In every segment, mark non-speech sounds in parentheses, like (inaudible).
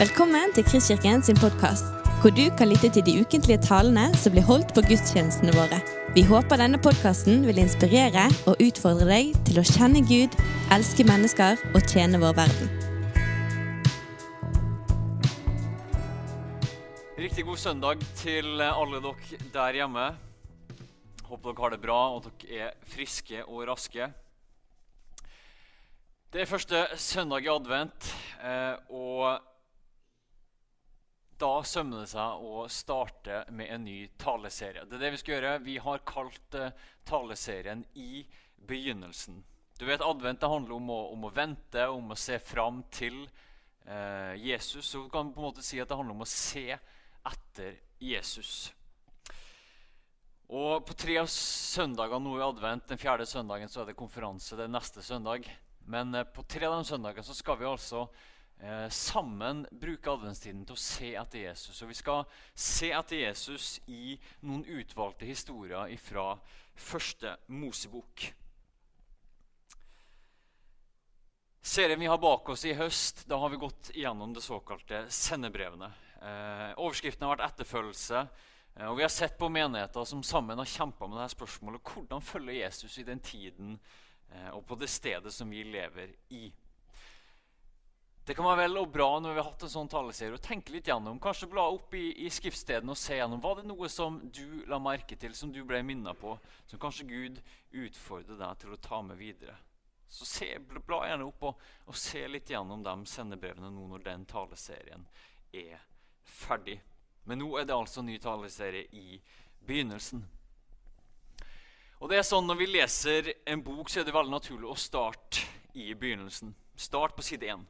Velkommen til Kristkirken sin podkast, hvor du kan lytte til de ukentlige talene som blir holdt på gudstjenestene våre. Vi håper denne podkasten vil inspirere og utfordre deg til å kjenne Gud, elske mennesker og tjene vår verden. Riktig god søndag til alle dere der hjemme. Håper dere har det bra og dere er friske og raske. Det er første søndag i advent, eh, og da sømmer det seg å starte med en ny taleserie. Det er det Vi skal gjøre. Vi har kalt uh, taleserien 'I begynnelsen'. Du vet, Advent det handler om å, om å vente, om å se fram til eh, Jesus. Så du kan på en måte si at det handler om å se etter Jesus. Og På tre av søndagene nå i advent, den fjerde søndagen så er det konferanse. det er neste søndag. Men eh, på tre av de søndagene så skal vi altså eh, sammen bruke adventstiden til å se etter Jesus. Og vi skal se etter Jesus i noen utvalgte historier fra første Mosebok. Serien vi har bak oss i høst, da har vi gått gjennom det såkalte sendebrevene. Eh, overskriften har vært 'etterfølgelse'. Eh, og Vi har sett på menigheter som sammen har kjempa med dette spørsmålet hvordan følge Jesus i den tiden eh, og på det stedet som vi lever i. Det kan være vel og bra når vi har hatt en sånn taleserie, å tenke litt gjennom. Kanskje bla opp i, i skriftstedene og se gjennom. Var det noe som du la merke til, som du ble minna på, som kanskje Gud utfordrer deg til å ta med videre? Så se, bla gjerne opp og, og se litt gjennom de sendebrevene nå når den taleserien er ferdig. Men nå er det altså ny taleserie i begynnelsen. Og det er sånn Når vi leser en bok, så er det veldig naturlig å starte i begynnelsen. Start på side 1.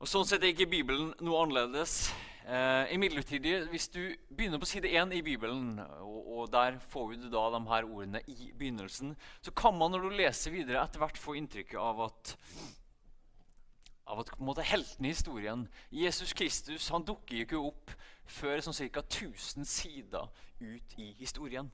Og Sånn sett er ikke Bibelen noe annerledes. Eh, imidlertid, hvis du begynner på side 1 i Bibelen, og, og, der får du da de her ordene i begynnelsen, så kan man når du leser videre, etter hvert få inntrykk av at av at på en måte helten i historien, Jesus Kristus, han dukker ikke opp før sånn ca. 1000 sider ut i historien.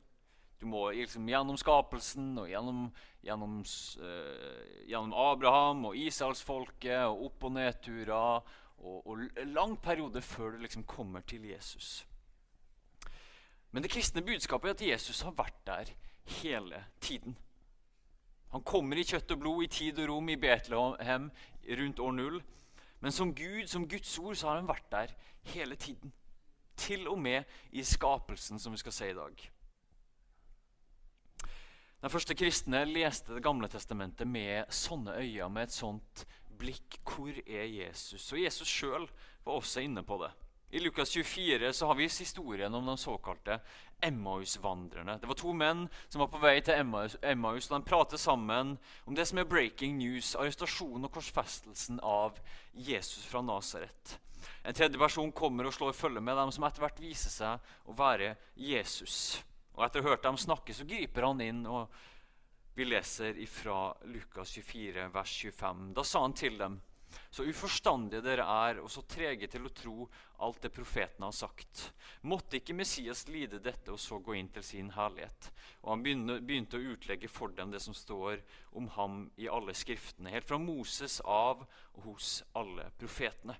Du må liksom gjennom skapelsen og gjennom, gjennom, uh, gjennom Abraham og Israelsfolket og opp- og nedturer og, og lang periode før du liksom kommer til Jesus. Men det kristne budskapet er at Jesus har vært der hele tiden. Han kommer i kjøtt og blod, i tid og rom, i Betlehem rundt år null. Men som Gud, som Guds ord, så har han vært der hele tiden. Til og med i skapelsen, som vi skal se i dag. Den første kristne leste Det gamle testamentet med sånne øyne, med et sånt blikk. Hvor er Jesus? Og Jesus sjøl var også inne på det. I Lukas 24 så har vi historien om de såkalte Emmaus-vandrerne. Det var to menn som var på vei til Emmaus, Emmaus og de prater sammen om det som er breaking news, arrestasjonen og korsfestelsen av Jesus fra Nasaret. En tredje person kommer og slår følge med dem som etter hvert viser seg å være Jesus. Og Etter å ha hørt dem snakke, så griper han inn. og Vi leser fra Lukas 24, vers 25. Da sa han til dem.: Så uforstandige dere er, og så trege til å tro alt det profetene har sagt. Måtte ikke Messias lide dette og så gå inn til sin herlighet? Og han begynte å utlegge for dem det som står om ham i alle skriftene, helt fra Moses av og hos alle profetene.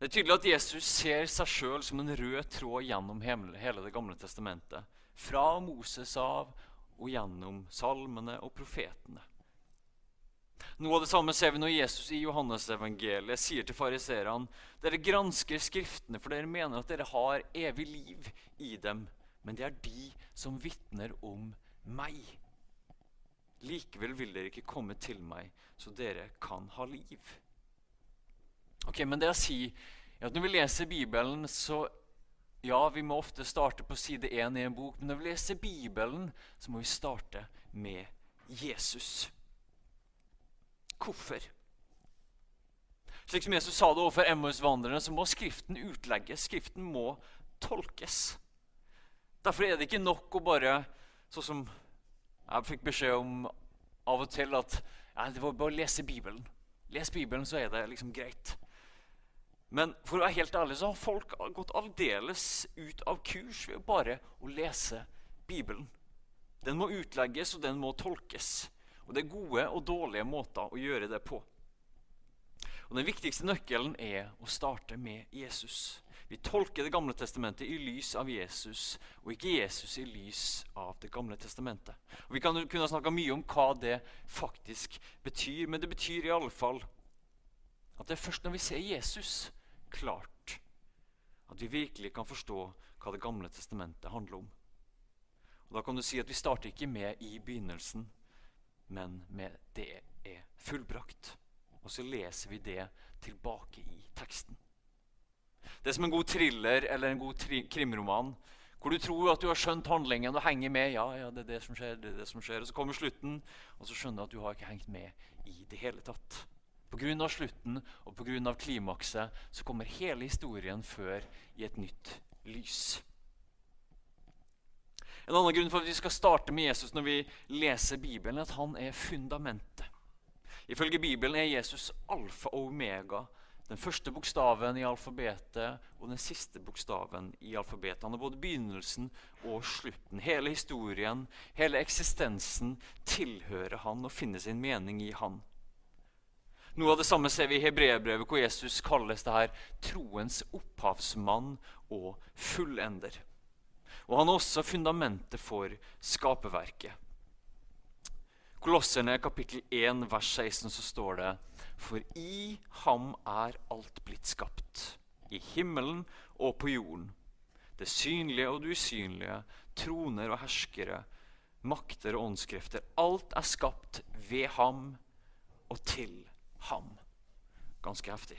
Det er tydelig at Jesus ser seg sjøl som en rød tråd gjennom hele Det gamle testamentet. Fra Moses av og gjennom salmene og profetene. Noe av det samme ser vi når Jesus i Johannesevangeliet sier til fariserene dere gransker Skriftene, for dere mener at dere har evig liv i dem. Men det er de som vitner om meg. Likevel vil dere ikke komme til meg, så dere kan ha liv. Ok, Men det å si at når vi leser Bibelen, så ja, vi må ofte starte på side 1 i en bok, men når vi leser Bibelen, så må vi starte med Jesus. Hvorfor? Slik som Jesus sa det overfor Emmaus-vandrerne, så må Skriften utlegges. Skriften må tolkes. Derfor er det ikke nok å bare Sånn som jeg fikk beskjed om av og til, at ja, det var bare å lese Bibelen. Les Bibelen, så er det liksom greit. Men for å være helt ærlig så har folk gått aldeles ut av kurs ved bare å lese Bibelen. Den må utlegges, og den må tolkes. Og Det er gode og dårlige måter å gjøre det på. Og Den viktigste nøkkelen er å starte med Jesus. Vi tolker Det gamle testamentet i lys av Jesus, og ikke Jesus i lys av Det gamle testamentet. Og Vi kan kunne snakke mye om hva det faktisk betyr, men det betyr i alle fall at det er først når vi ser Jesus klart, at vi virkelig kan forstå hva Det gamle testamentet handler om. Og Da kan du si at vi starter ikke med i begynnelsen, men med 'det er fullbrakt'. Og så leser vi det tilbake i teksten. Det er som en god thriller eller en god krimroman. Hvor du tror at du har skjønt handlingen og henger med. ja, ja, det er det som skjer, det er det som skjer. Og Så kommer slutten, og så skjønner du at du har ikke hengt med i det hele tatt. Pga. slutten og pga. klimakset så kommer hele historien før i et nytt lys. En annen grunn for at vi skal starte med Jesus når vi leser Bibelen, er at han er fundamentet. Ifølge Bibelen er Jesus alfa og omega. Den første bokstaven i alfabetet og den siste bokstaven i alfabetet. Han er både begynnelsen og slutten. Hele historien, hele eksistensen tilhører han og finner sin mening i han. Noe av det samme ser vi i Hebreerbrevet, hvor Jesus kalles det her troens opphavsmann og fullender. Og han er også fundamentet for skaperverket. Kolosserne kapittel 1 vers 16 så står det For i ham er alt blitt skapt, i himmelen og på jorden. Det synlige og det usynlige, troner og herskere, makter og åndskrefter. Alt er skapt ved ham og til ham. Ganske heftig.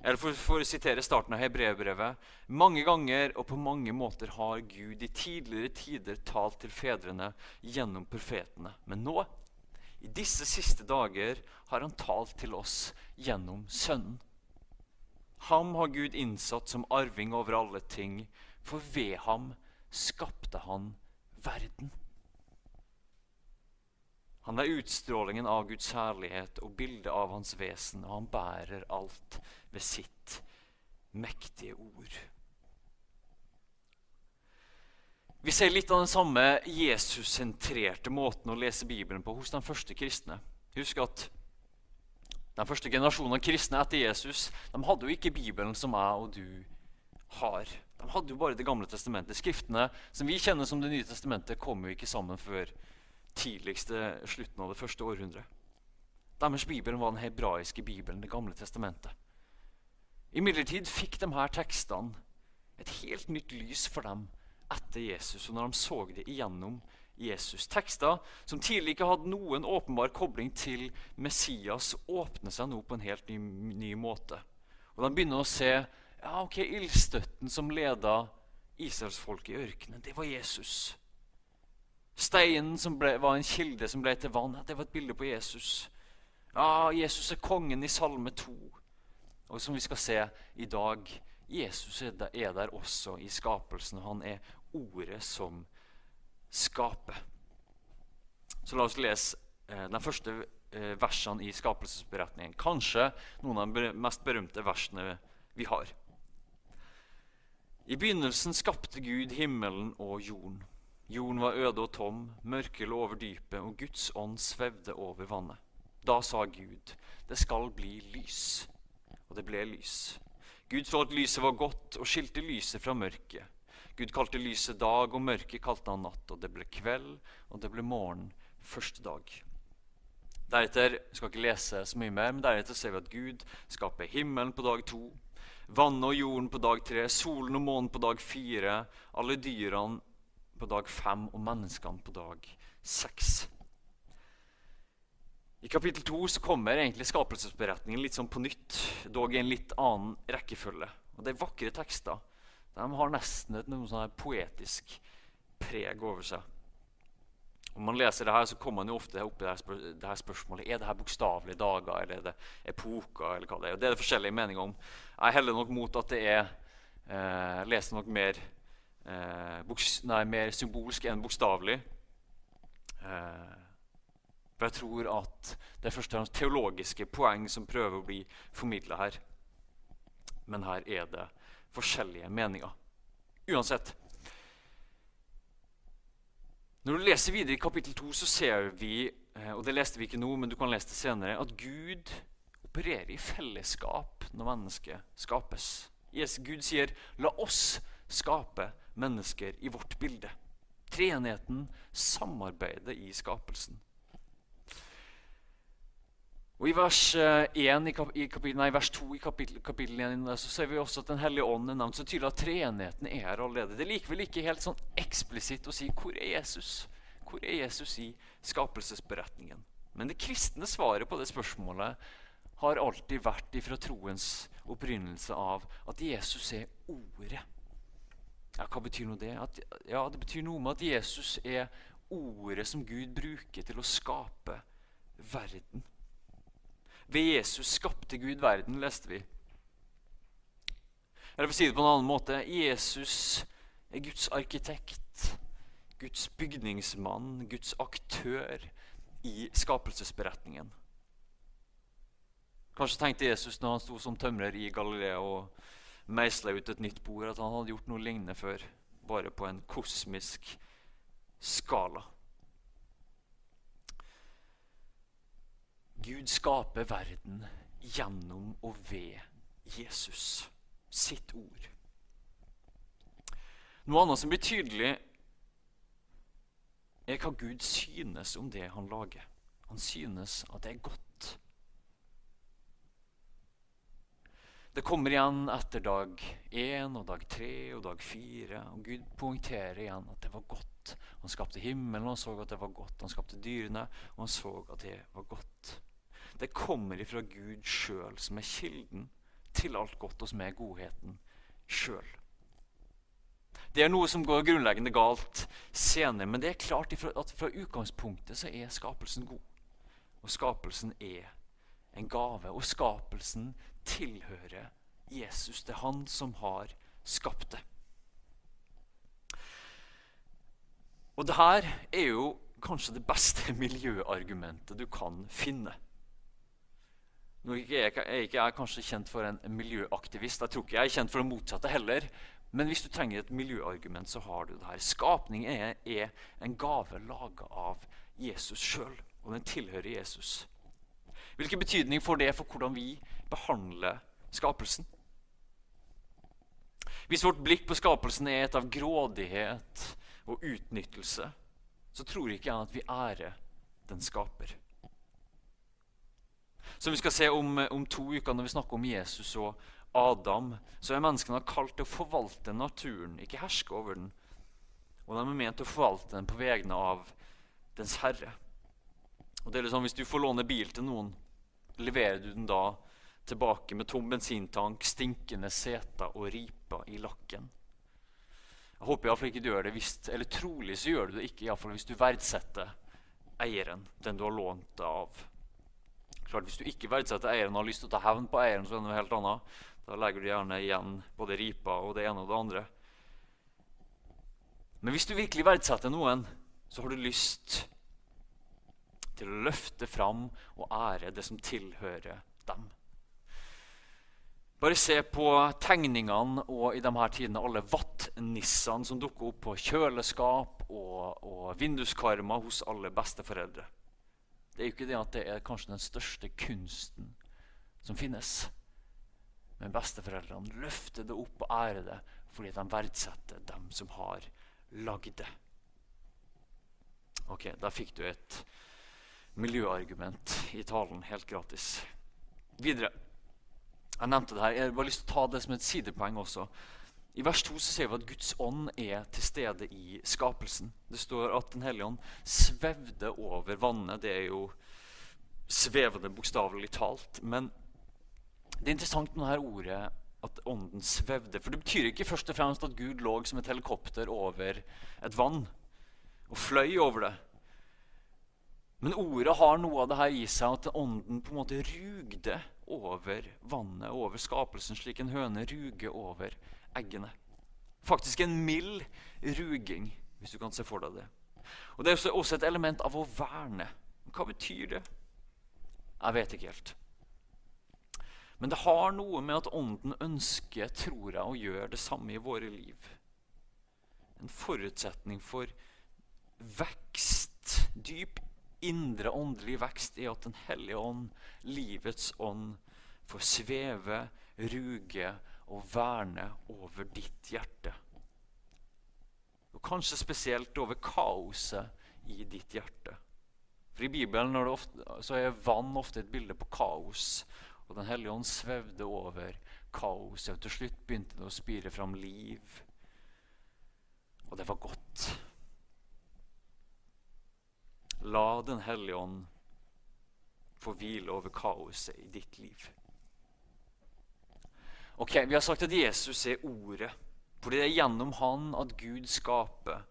Eller for, for, å sitere starten av Hebreerbrevet Mange ganger og på mange måter har Gud i tidligere tider talt til fedrene gjennom profetene. Men nå, i disse siste dager, har han talt til oss gjennom Sønnen. Ham har Gud innsatt som arving over alle ting, for ved ham skapte han verden. Han er utstrålingen av Guds herlighet og bildet av hans vesen, og han bærer alt ved sitt mektige ord. Vi ser litt av den samme Jesus-sentrerte måten å lese Bibelen på hos de første kristne. Husk at Den første generasjonen av kristne etter Jesus de hadde jo ikke Bibelen som jeg og du har. De hadde jo bare Det gamle testamentet. Skriftene som vi kjenner som Det nye testamentet, kom jo ikke sammen før tidligste slutten av det første århundret. Deres bibel var den hebraiske bibelen, Det gamle testamentet. Imidlertid fikk de her tekstene et helt nytt lys for dem etter Jesus, og når de så det igjennom Jesus. Tekster som tidligere ikke hadde noen åpenbar kobling til Messias, åpner seg nå på en helt ny, ny måte. Og De begynner å se ja, ok, ildstøtten som leda israelsfolket i ørkenen. Det var Jesus. Steinen som ble, var en kilde som ble til vann, det var et bilde på Jesus. Ja, Jesus er kongen i Salme 2. Og som vi skal se i dag, Jesus er der, er der også i skapelsen. Han er ordet som skaper. Så la oss lese eh, den første eh, versene i skapelsesberetningen. Kanskje noen av de mest berømte versene vi har. I begynnelsen skapte Gud himmelen og jorden. Jorden var øde og tom, mørket lå over dypet, og Guds ånd svevde over vannet. Da sa Gud, det skal bli lys. Og det ble lys. Gud så at lyset var godt, og skilte lyset fra mørket. Gud kalte lyset dag, og mørket kalte han natt. Og det ble kveld, og det ble morgen første dag. Deretter skal ikke lese så mye mer, men deretter ser vi at Gud skaper himmelen på dag to, vannet og jorden på dag tre, solen og månen på dag fire, alle dyrene på dag fem og menneskene på dag seks. I kapittel to kommer egentlig skapelsesberetningen litt sånn på nytt, dog i en litt annen rekkefølge. Og Det er vakre tekster. De har nesten et noe sånn poetisk preg over seg. Om man leser det her, så kommer man jo ofte opp i det her, det her spørsmålet er det her bokstavelige dager eller er det epoker. eller hva Det er Og det er det forskjellige meninger om. Jeg heller nok mot at det er eh, leser nok mer eh, nei, mer symbolsk enn bokstavelig. Eh, for jeg tror at det er først og fremst teologiske poeng som prøver å bli formidla her. Men her er det forskjellige meninger. Uansett. Når du leser videre i kapittel 2, så ser vi eh, og det leste vi ikke nå, men du kan lese det senere, at Gud opererer i fellesskap når mennesket skapes. Yes, Gud sier 'la oss skape mennesker i vårt bilde'. Treenigheten samarbeider i skapelsen. Og I vers, 1, eh, i kap, i kapittel, nei, vers 2 i kapittel 1 så ser vi også at Den hellige ånd er nevnt så tydelig at treenigheten er her allerede. Det er likevel ikke helt sånn eksplisitt å si 'hvor er Jesus'? Hvor er Jesus i skapelsesberetningen? Men det kristne svaret på det spørsmålet har alltid vært ifra troens opprinnelse av at Jesus er Ordet. Ja, Hva betyr nå det? At, ja, Det betyr noe med at Jesus er ordet som Gud bruker til å skape verden. Ved Jesus skapte Gud verden, leste vi. Eller for å si det på en annen måte Jesus er Guds arkitekt, Guds bygningsmann, Guds aktør i skapelsesberetningen. Kanskje tenkte Jesus når han sto som tømrer i Galilea og meisla ut et nytt bord, at han hadde gjort noe lignende før, bare på en kosmisk skala. Gud skaper verden gjennom og ved Jesus, sitt ord. Noe annet som blir tydelig, er hva Gud synes om det han lager. Han synes at det er godt. Det kommer igjen etter dag én og dag tre og dag fire. Og Gud poengterer igjen at det var godt. Han skapte himmelen, og han så at det var godt. Han skapte dyrene, og han så at det var godt. Det kommer ifra Gud sjøl, som er kilden til alt godt, og som er godheten sjøl. Det er noe som går grunnleggende galt senere, men det er klart at fra utgangspunktet så er skapelsen god. Og skapelsen er en gave. Og skapelsen tilhører Jesus. Det er han som har skapt det. Og det her er jo kanskje det beste (laughs) miljøargumentet du kan finne. Nå er jeg, er ikke jeg kanskje kjent for en miljøaktivist. Jeg tror ikke jeg er kjent for det motsatte heller. Men hvis du trenger et miljøargument, så har du det her. Skapning er, er en gave laga av Jesus sjøl, og den tilhører Jesus. Hvilken betydning får det for hvordan vi behandler skapelsen? Hvis vårt blikk på skapelsen er et av grådighet og utnyttelse, så tror ikke jeg at vi ærer den skaper. Som vi skal se om, om to uker når vi snakker om Jesus og Adam, så er menneskene kalt til å forvalte naturen, ikke herske over den. Og de er ment til å forvalte den på vegne av dens herre. Og det er liksom, Hvis du får låne bil til noen, leverer du den da tilbake med tom bensintank, stinkende seter og riper i lakken. Jeg håper iallfall ikke du gjør det hvis, eller trolig så gjør du det ikke i fall hvis du verdsetter eieren, den du har lånt det av. Klart, Hvis du ikke verdsetter eieren og har lyst til å ta hevn på eieren, så er det noe helt annet. Da legger du gjerne igjen både ripa og det ene og det andre. Men hvis du virkelig verdsetter noen, så har du lyst til å løfte fram og ære det som tilhører dem. Bare se på tegningene og i de her tidene alle vattnissene som dukker opp på kjøleskap og, og vinduskarmer hos alle besteforeldre. Det er jo ikke det at det er kanskje den største kunsten som finnes. Men besteforeldrene løfter det opp og ærer det fordi de verdsetter dem som har lagd det. Ok, Da fikk du et miljøargument i talen helt gratis. Videre. Jeg nevnte det her. Jeg har bare lyst til å ta det som et sidepoeng også. I vers 2 så ser vi at Guds ånd er til stede i skapelsen. Det står at Den hellige ånd svevde over vannet. Det er jo svevende, bokstavelig talt. Men det er interessant med dette ordet at ånden svevde. For det betyr ikke først og fremst at Gud lå som et helikopter over et vann og fløy over det. Men ordet har noe av det her i seg, at ånden på en måte rugde over vannet, over skapelsen, slik en høne ruger over eggene. Faktisk en mild ruging, hvis du kan se for deg det. Og Det er også et element av å verne. Hva betyr det? Jeg vet ikke helt. Men det har noe med at Ånden ønsker, tror jeg, å gjøre det samme i våre liv. En forutsetning for vekst, dyp indre åndelig vekst er at Den hellige ånd, livets ånd, får sveve, ruge og verne over ditt hjerte. Og kanskje spesielt over kaoset i ditt hjerte. For I Bibelen er, ofte, er vann ofte et bilde på kaos. Og Den hellige ånd svevde over kaoset. Og til slutt begynte det å spire fram liv. Og det var godt. La Den hellige ånd få hvile over kaoset i ditt liv. Ok, Vi har sagt at Jesus er Ordet, fordi det er gjennom Han at Gud skaper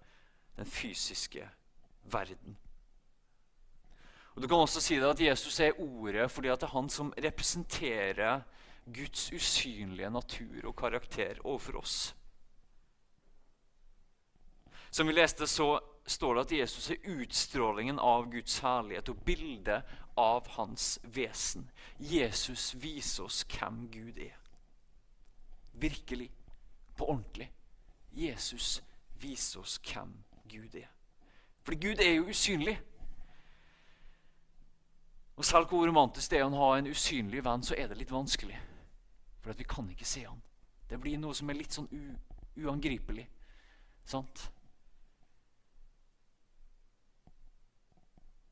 den fysiske verden. Og Du kan også si det at Jesus er Ordet fordi det er han som representerer Guds usynlige natur og karakter overfor oss. Som vi leste, så står det at Jesus er utstrålingen av Guds herlighet og bildet av hans vesen. Jesus viser oss hvem Gud er. Virkelig. På ordentlig. Jesus viser oss hvem Gud er. For Gud er jo usynlig. Og Selv hvor romantisk det er å ha en usynlig venn, så er det litt vanskelig. For vi kan ikke se han. Det blir noe som er litt sånn uangripelig. Sant?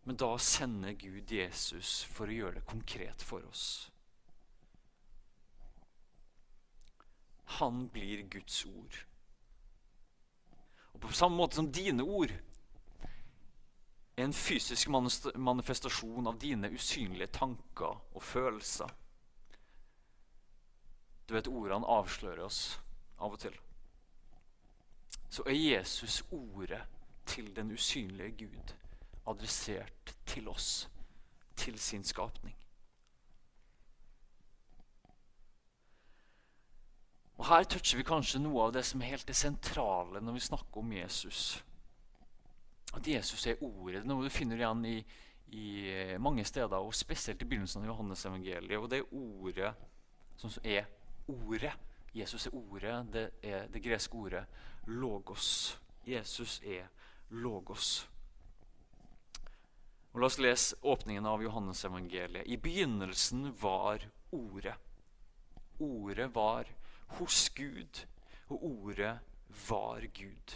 Men da sender Gud Jesus for å gjøre det konkret for oss. Han blir Guds ord. Og På samme måte som dine ord er en fysisk manifestasjon av dine usynlige tanker og følelser. Du vet, ordene avslører oss av og til. Så er Jesus ordet til den usynlige Gud adressert til oss, til sin skapning. Og Her toucher vi kanskje noe av det som er helt det sentrale når vi snakker om Jesus. At Jesus er ordet. Det er noe du finner igjen i, i mange steder, og spesielt i begynnelsen av Johannes-evangeliet. Og det er ordet som er ordet. Jesus er ordet. Det er det greske ordet logos. Jesus er logos. Og La oss lese åpningen av Johannes-evangeliet. I begynnelsen var Ordet. Ordet var hos Gud, og Ordet var Gud.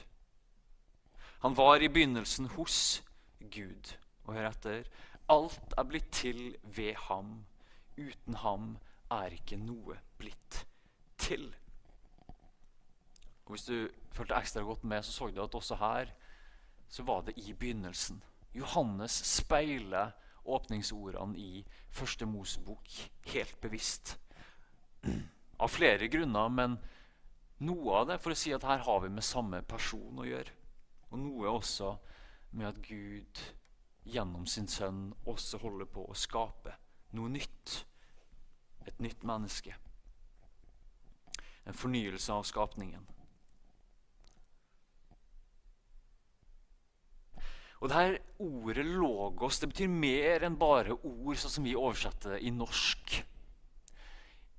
Han var i begynnelsen hos Gud. Og hør etter. Alt er blitt til ved ham. Uten ham er ikke noe blitt til. Og Hvis du fulgte ekstra godt med, så så du at også her så var det i begynnelsen. Johannes speiler åpningsordene i Første Mosebok helt bevisst. Av flere grunner, men noe av det for å si at her har vi med samme person å gjøre. Og noe også med at Gud gjennom sin sønn også holder på å skape noe nytt. Et nytt menneske. En fornyelse av skapningen. Og det her Ordet 'logos' det betyr mer enn bare ord, sånn som vi oversetter det i norsk.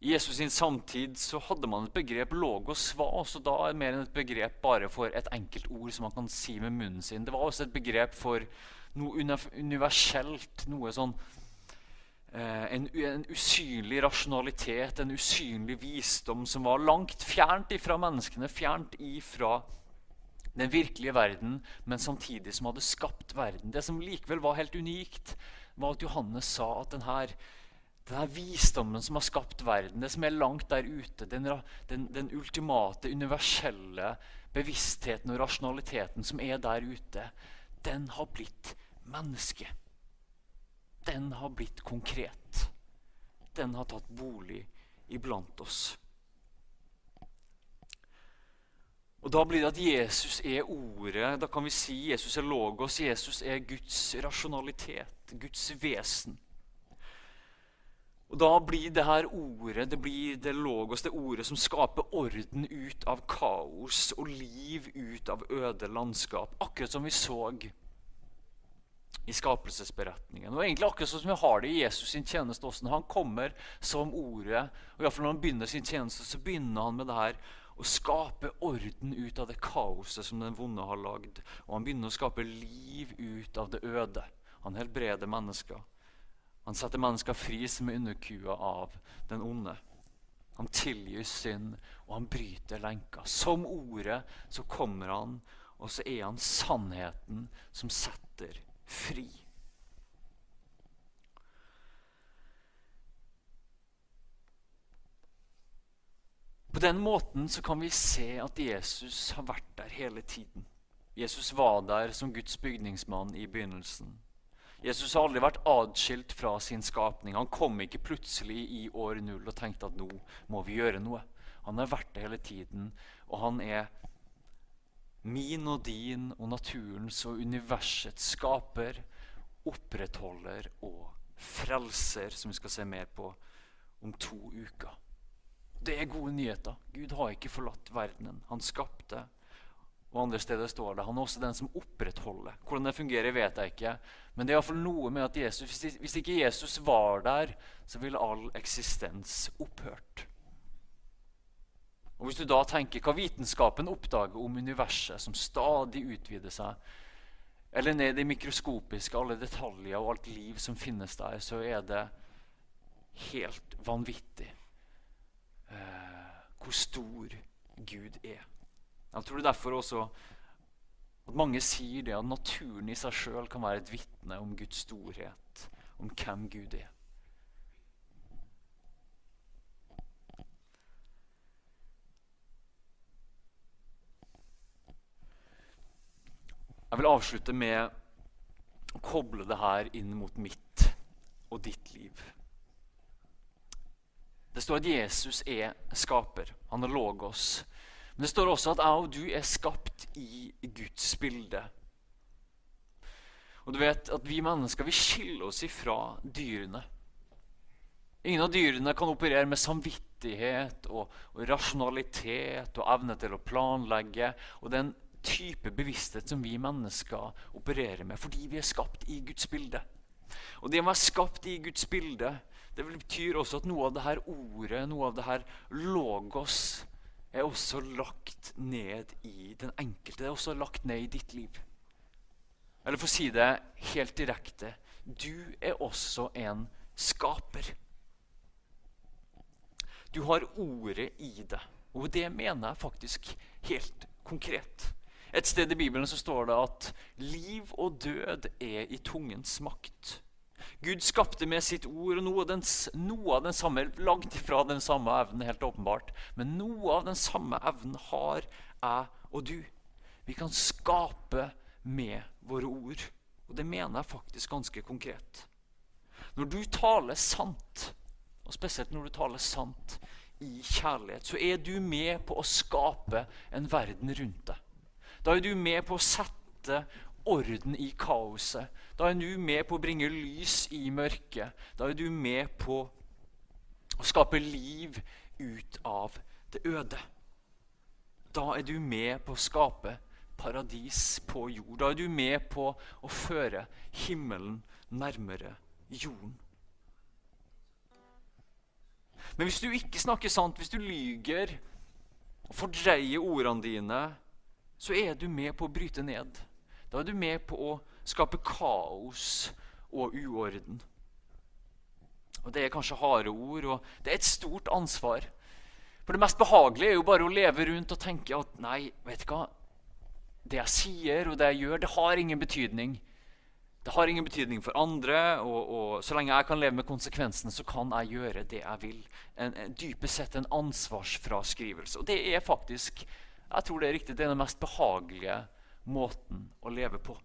I Jesus sin samtid så hadde man et begrep 'logos' var også da mer enn et begrep bare for et enkelt ord som man kan si med munnen sin. Det var også et begrep for noe universelt, noe sånn eh, en, en, usynlig rasjonalitet, en usynlig visdom som var langt fjernt ifra menneskene, fjernt ifra den virkelige verden, men samtidig som hadde skapt verden. Det som likevel var helt unikt, var at Johannes sa at denne, denne visdommen som har skapt verden, det som er langt der ute, den, den, den ultimate, universelle bevisstheten og rasjonaliteten som er der ute, den har blitt menneske. Den har blitt konkret. Den har tatt bolig iblant oss. Og Da blir det at Jesus er ordet. Da kan vi si Jesus er logos. Jesus er Guds rasjonalitet, Guds vesen. Og Da blir det her ordet, det blir det logos, det ordet som skaper orden ut av kaos og liv ut av øde landskap. Akkurat som vi så i skapelsesberetningen. Og egentlig akkurat som vi har det i Jesus sin tjeneste også. Når han kommer som ordet, og i fall når han begynner sin tjeneste, så begynner han med det her å skape orden ut av det kaoset som den vonde har lagd. Og han begynner å skape liv ut av det øde. Han helbreder mennesker. Han setter mennesker fri som er underkua av den onde. Han tilgir synd, og han bryter lenker. Som ordet så kommer han, og så er han sannheten som setter fri. Den måten så kan vi se at Jesus har vært der hele tiden. Jesus var der som Guds bygningsmann i begynnelsen. Jesus har aldri vært adskilt fra sin skapning. Han kom ikke plutselig i år null og tenkte at nå må vi gjøre noe. Han har vært der hele tiden, og han er min og din og naturens og universets skaper, opprettholder og frelser, som vi skal se mer på om to uker. Det er gode nyheter. Gud har ikke forlatt verdenen. Han skapte. Og andre steder står det han er også den som opprettholder. Hvordan det fungerer, vet jeg ikke. Men det er iallfall noe med at Jesus, hvis ikke Jesus var der, så ville all eksistens opphørt. Og Hvis du da tenker hva vitenskapen oppdager om universet, som stadig utvider seg, eller ned i mikroskopiske alle detaljer og alt liv som finnes der, så er det helt vanvittig eh, hvor stor Gud er. Jeg tror det er derfor også at mange sier det at naturen i seg sjøl kan være et vitne om Guds storhet, om hvem Gud er. Jeg vil avslutte med å koble det her inn mot mitt og ditt liv. Det står at Jesus er skaper. Han er logos. Men det står også at jeg og du er skapt i Guds bilde. Og du vet at Vi mennesker vi skiller oss ifra dyrene. Ingen av dyrene kan operere med samvittighet og, og rasjonalitet og evne til å planlegge. og den type bevissthet som vi mennesker opererer med fordi vi er skapt i Guds bilde. Og Det å være skapt i Guds bilde det betyr også at noe av det her ordet, noe av det her logos, er også lagt ned i den enkelte. Det er også lagt ned i ditt liv. Eller for å si det helt direkte du er også en skaper. Du har ordet i deg. Og det mener jeg faktisk helt konkret. Et sted i Bibelen så står det at liv og død er i tungens makt. Gud skapte med sitt ord, og noe den, noe av den samme, langt ifra den samme evnen, helt åpenbart, men noe av den samme evnen har jeg og du. Vi kan skape med våre ord. Og det mener jeg faktisk ganske konkret. Når du taler sant, og spesielt når du taler sant i kjærlighet, så er du med på å skape en verden rundt deg. Da er du med på å sette orden i kaoset. Da er du med på å bringe lys i mørket. Da er du med på å skape liv ut av det øde. Da er du med på å skape paradis på jord. Da er du med på å føre himmelen nærmere jorden. Men hvis du ikke snakker sant, hvis du lyger og fordreier ordene dine, så er du med på å bryte ned. Da er du med på å skape kaos og uorden. Og Det er kanskje harde ord, og det er et stort ansvar. For Det mest behagelige er jo bare å leve rundt og tenke at nei, vet du hva? Det jeg sier og det jeg gjør, det har ingen betydning. Det har ingen betydning for andre, og, og så lenge jeg kan leve med konsekvensene, så kan jeg gjøre det jeg vil. En, en, dypest sett en ansvarsfraskrivelse. Og det er faktisk jeg tror det er riktig, det er den mest behagelige måten å leve på.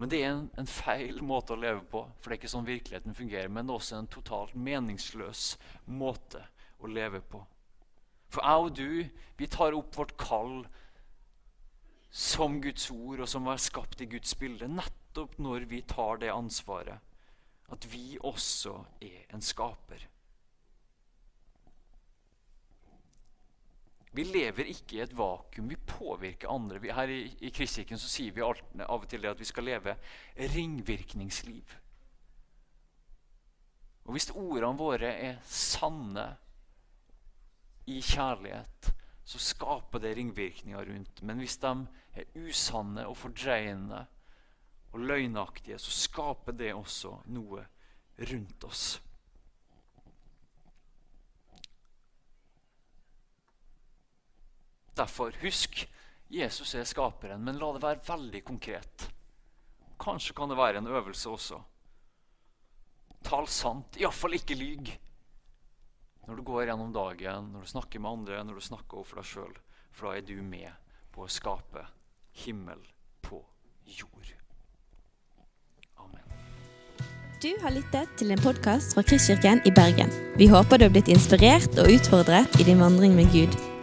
Men det er en, en, feil måte å leve på, for det er ikke sånn virkeligheten fungerer. Men det er også en totalt meningsløs måte å leve på. For jeg og du, vi tar opp vårt kall som Guds ord, og som er skapt i Guds bilde, nettopp når vi tar det ansvaret at vi også er en skaper. Vi lever ikke i et vakuum. Vi påvirker andre. Vi, her i, i Kristkirken så sier vi av og til at vi skal leve ringvirkningsliv. Og Hvis ordene våre er sanne i kjærlighet, så skaper det ringvirkninger rundt. Men hvis de er usanne og fordreiende og løgnaktige, så skaper det også noe rundt oss. Derfor, husk, Jesus er skaperen, men la det være veldig konkret. Kanskje kan det være en øvelse også. Tal sant, iallfall ikke lyg. Når du går gjennom dagen, når du snakker med andre, når du snakker overfor deg sjøl. For da er du med på å skape himmel på jord. Amen. Du har lyttet til en podkast fra Kristkirken i Bergen. Vi håper du har blitt inspirert og utfordret i din vandring med Gud.